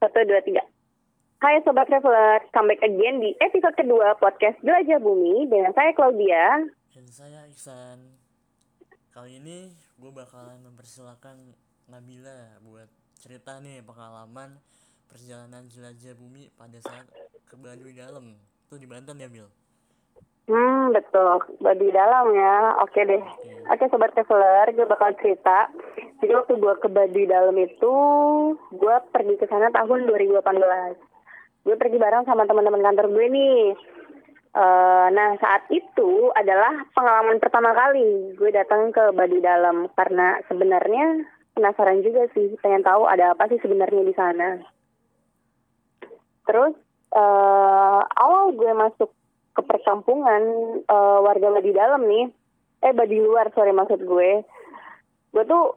Satu, dua, tiga. Hai Sobat Traveler, come back again di episode kedua podcast Jelajah Bumi dengan saya Claudia. Dan saya Iksan. Kali ini gue bakalan mempersilahkan Nabila buat cerita nih pengalaman perjalanan jelajah bumi pada saat ke Baduy Dalam. Itu di Banten ya, Bil? Hmm, betul. Baduy dalam ya. Oke deh. Oke Sobat Traveler, gue bakal cerita. Jadi waktu gue ke Baduy dalam itu, gue pergi ke sana tahun 2018. Gue pergi bareng sama teman-teman kantor gue nih. Eh, nah saat itu adalah pengalaman pertama kali gue datang ke Baduy Dalam karena sebenarnya penasaran juga sih pengen tahu ada apa sih sebenarnya di sana. Terus eh awal gue masuk ke perkampungan eh, warga Baduy Dalam nih, eh Baduy luar sorry maksud gue, gue tuh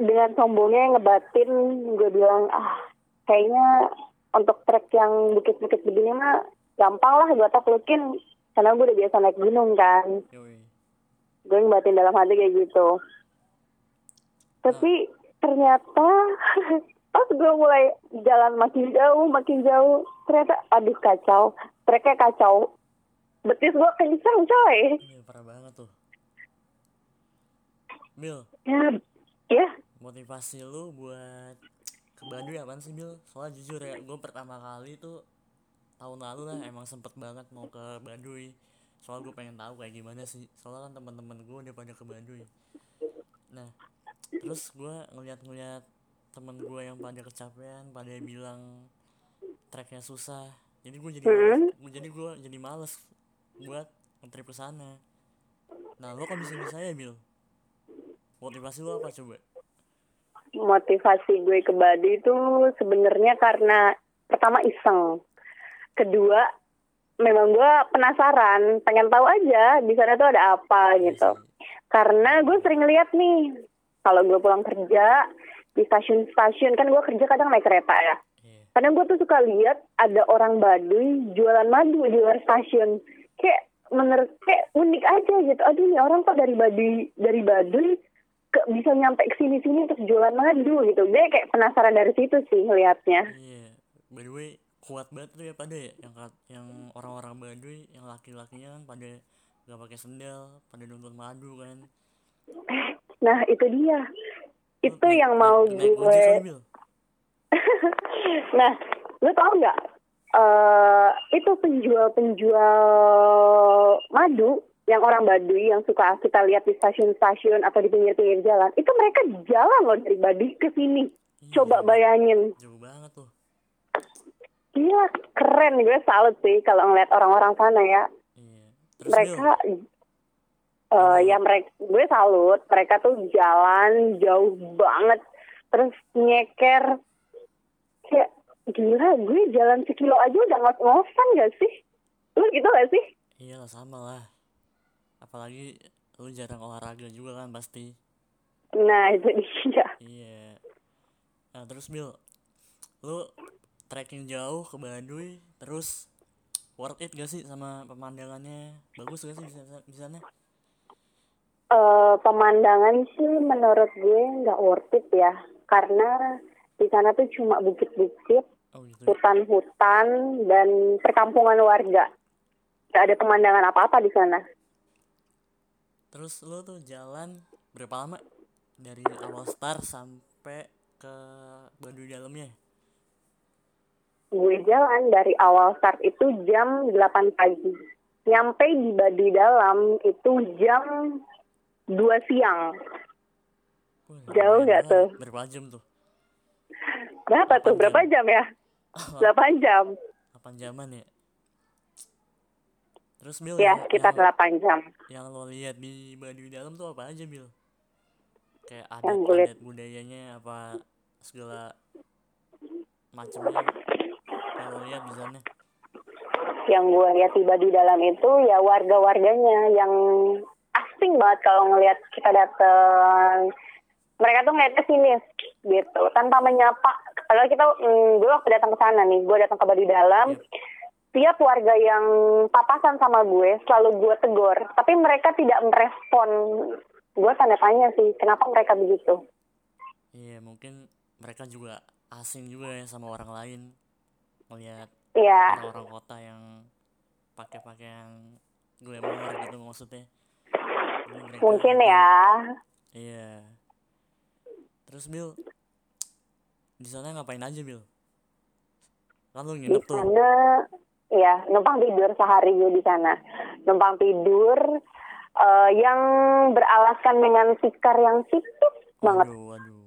dengan sombongnya ngebatin gue bilang ah kayaknya untuk trek yang bukit-bukit begini mah gampang lah gue taklukin karena gue udah biasa naik gunung kan. Yoi. gue ngebatin dalam hati kayak gitu. Tapi ternyata pas gue mulai jalan makin jauh makin jauh ternyata aduh kacau. Treknya kacau betis gue kencang coy Iya, parah banget tuh. Bil, ya ya motivasi lu buat ke Baduy apaan sih, Bil? Soalnya jujur ya, gue pertama kali tuh tahun lalu lah emang sempet banget mau ke Baduy. Soalnya gue pengen tahu kayak gimana sih. Soalnya kan teman-teman gue udah pada ke Baduy. Nah, terus gue ngeliat-ngeliat temen gue yang pada kecapean, pada bilang treknya susah. Jadi gue jadi males, jadi gue jadi males buat nge-trip ke sana. Nah, lo kan bisa bisa ya, Bil? Motivasi lo apa coba? motivasi gue ke Baduy itu sebenarnya karena pertama iseng kedua memang gue penasaran pengen tahu aja di sana tuh ada apa gitu karena gue sering lihat nih kalau gue pulang kerja di stasiun-stasiun kan gue kerja kadang naik kereta ya Iya. kadang gue tuh suka lihat ada orang Baduy jualan madu di luar stasiun kayak menurut kayak unik aja gitu aduh nih orang kok dari Baduy dari Baduy ke, bisa nyampe ke sini-sini untuk jualan madu gitu gue kayak penasaran dari situ sih ngelihatnya Iya. By the way, kuat banget tuh ya pada ya yang yang orang-orang Baduy, yang laki-lakinya kan pada gak pakai sendal, pada nuntut madu kan. nah itu dia itu naik- yang mau naik, gue Bil? nah lu tau nggak eh itu penjual-penjual madu yang orang Baduy yang suka kita lihat di stasiun-stasiun atau di pinggir-pinggir jalan itu mereka jalan loh dari Baduy ke sini. Iya, coba bayangin. Jauh banget tuh. Gila, keren. Gue salut sih kalau ngeliat orang-orang sana ya. Iya. Terus mereka eh ya mereka gue salut, mereka tuh jalan jauh banget. Terus nyeker kayak gila gue jalan sekilo aja udah ngos-ngosan gak sih? Lu gitu gak sih? iya lah sama lah. Apalagi lu jarang olahraga juga kan pasti. Nah itu dia. Iya. Nah, terus Bil, lu trekking jauh ke Baduy, terus worth it gak sih sama pemandangannya? Bagus gak sih di sana? Eh, pemandangan sih menurut gue nggak worth it ya karena di sana tuh cuma bukit-bukit. Hutan-hutan dan perkampungan warga. Gak ada pemandangan apa-apa di sana. Terus lu tuh jalan berapa lama? Dari awal start sampai ke Baduy dalamnya? Gue jalan dari awal start itu jam 8 pagi. Nyampe di Baduy Dalam itu jam 2 siang. Wah, Jauh nggak tuh? Berapa jam tuh? Berapa tuh? Berapa jam ya? 8 jam. 8 jaman ya? Terus Bil, Ya, sekitar yang, 8 jam. yang lo lihat di Baduy dalam tuh apa aja Bil? Kayak Yang lihat- adat-adat budayanya apa segala macamnya yang lo lihat di sana? Yang gue lihat di Baduy Dalam itu ya warga-warganya yang asing banget kalau ngelihat kita dateng. Mereka tuh ngeliatnya sini gitu, tanpa menyapa. Padahal kita, mm, gue waktu datang ke sana nih, gue datang ke Baduy Dalam. Tiap warga yang papasan sama gue selalu gue tegur, tapi mereka tidak merespon. Gue tanda tanya sih, kenapa mereka begitu? Iya mungkin mereka juga asing juga ya sama orang lain melihat Iya. orang-orang kota yang pakai pakaian glamour gitu maksudnya Mungkin mungkin- ya. iya terus Bil di sana ngapain aja Bil kan lu Di nginep tuh sana, ya numpang tidur sehari gue di sana. Numpang tidur eh, yang beralaskan dengan tikar yang tipis banget. waduh waduh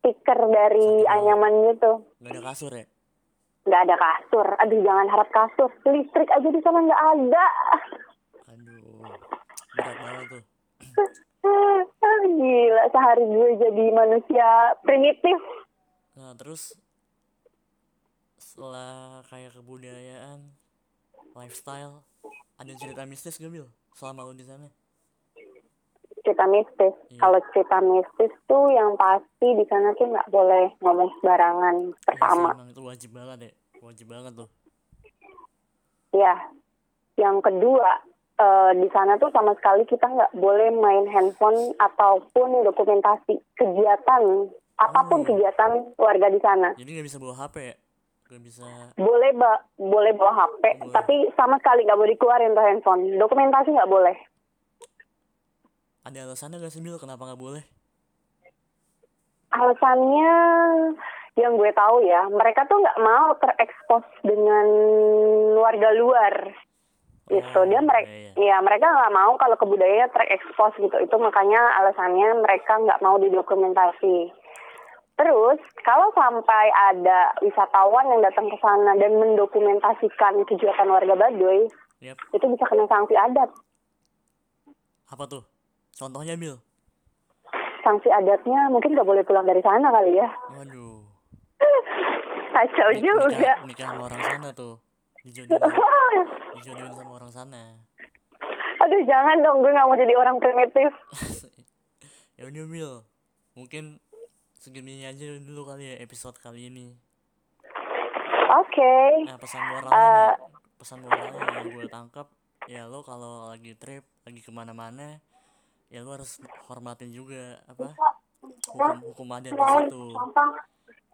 Tikar dari banget. anyaman gitu. nggak ada kasur ya Nggak ada kasur. Aduh jangan harap kasur. Listrik aja di sana nggak ada. aduh berat banget tuh Gila, sehari gue jadi manusia primitif. Terus setelah kayak kebudayaan, lifestyle, ada cerita mistis gak, Bil? Selama lu di sana? Cerita mistis. Iya. Kalau cerita mistis tuh yang pasti di sana tuh nggak boleh ngomong sembarangan. Iya Pertama, emang itu wajib banget ya. Wajib banget tuh. ya. Yang kedua, eh, di sana tuh sama sekali kita nggak boleh main handphone ataupun dokumentasi kegiatan apa pun Oh. kegiatan warga di sana. Jadi nggak bisa bawa HP ya? Gak bisa. Boleh ba boleh bawa HP, Boleh. tapi sama sekali nggak boleh dikeluarin tuh handphone. Dokumentasi nggak boleh. Ada alasannya gak sih, Bil? Kenapa nggak boleh? Alasannya yang gue tahu ya, mereka tuh nggak mau terekspos dengan warga luar. Gitu. Oh, Dia mereka, iya, ya mereka nggak mau kalau kebudayaannya terekspos gitu. Itu makanya alasannya mereka nggak mau didokumentasi. Terus kalau sampai ada wisatawan yang datang ke sana dan mendokumentasikan kegiatan warga Baduy, Yap. itu bisa kena sanksi adat. Apa tuh? Contohnya, Bil? Sanksi adatnya mungkin nggak boleh pulang dari sana kali ya. Waduh. Kacau Nik- juga. Nikah, nikah sama orang sana tuh. Dijodohin, dijodohin sama orang sana. Aduh jangan dong, gue nggak mau jadi orang primitif. ya udah Bil mungkin segini aja dulu kali ya episode kali ini. Oke, nah pesan moralnya nih, pesan moralnya yang gue tangkap ya lo kalau lagi trip lagi ke mana-mana ya lo harus hormatin juga apa hukum hukum adat di situ.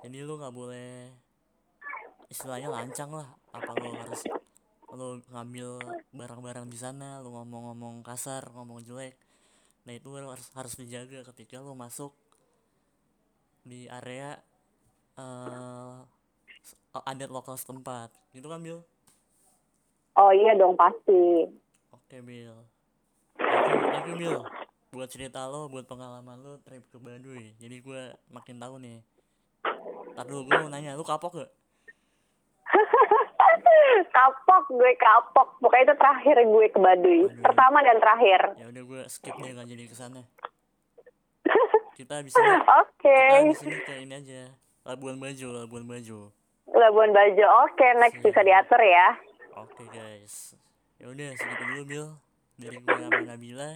Jadi lo nggak boleh istilahnya lancang lah apa lo harus lo ngambil barang-barang di sana lo ngomong-ngomong kasar ngomong jelek. Nah itu lo harus harus dijaga ketika lo masuk di area eh s- adat lokal setempat gitu kan Bil oh iya dong pasti. oke Bil thank you thank you Bil buat cerita lo buat pengalaman lo trip ke Baduy jadi gue makin tahu nih Ntar dulu gue mau nanya lu kapok gak? kapok gue kapok. Pokoknya itu terakhir gue ke Baduy. Aduh. Pertama dan terakhir. ya udah gue skip deh nggak jadi ke sana kita bisa Oke, di sini kayak ini aja. Labuan Bajo Labuan Bajo. Labuan Bajo. Oke, next bisa diatur ya. oke guys. Ya udah segitu dulu Bil. Dari gue sama Nabila.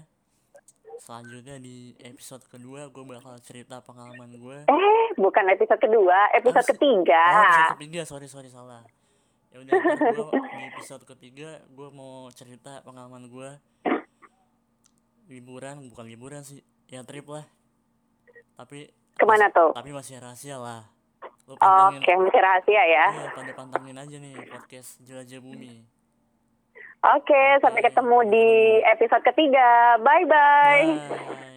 Selanjutnya di episode kedua gue bakal cerita pengalaman gue Eh, bukan episode kedua, episode Harus- ketiga. oh episode ketiga. Sorry sorry salah. Ya udah gue di episode ketiga gue mau cerita pengalaman gue liburan bukan liburan sih. Ya trip lah tapi Ke mana tuh? tapi masih rahasia lah lu Oke, pantengin masih rahasia ya. iya pada pantengin aja nih podcast jelajah bumi Oke, sampai ketemu di episode ketiga. Bye-bye. bye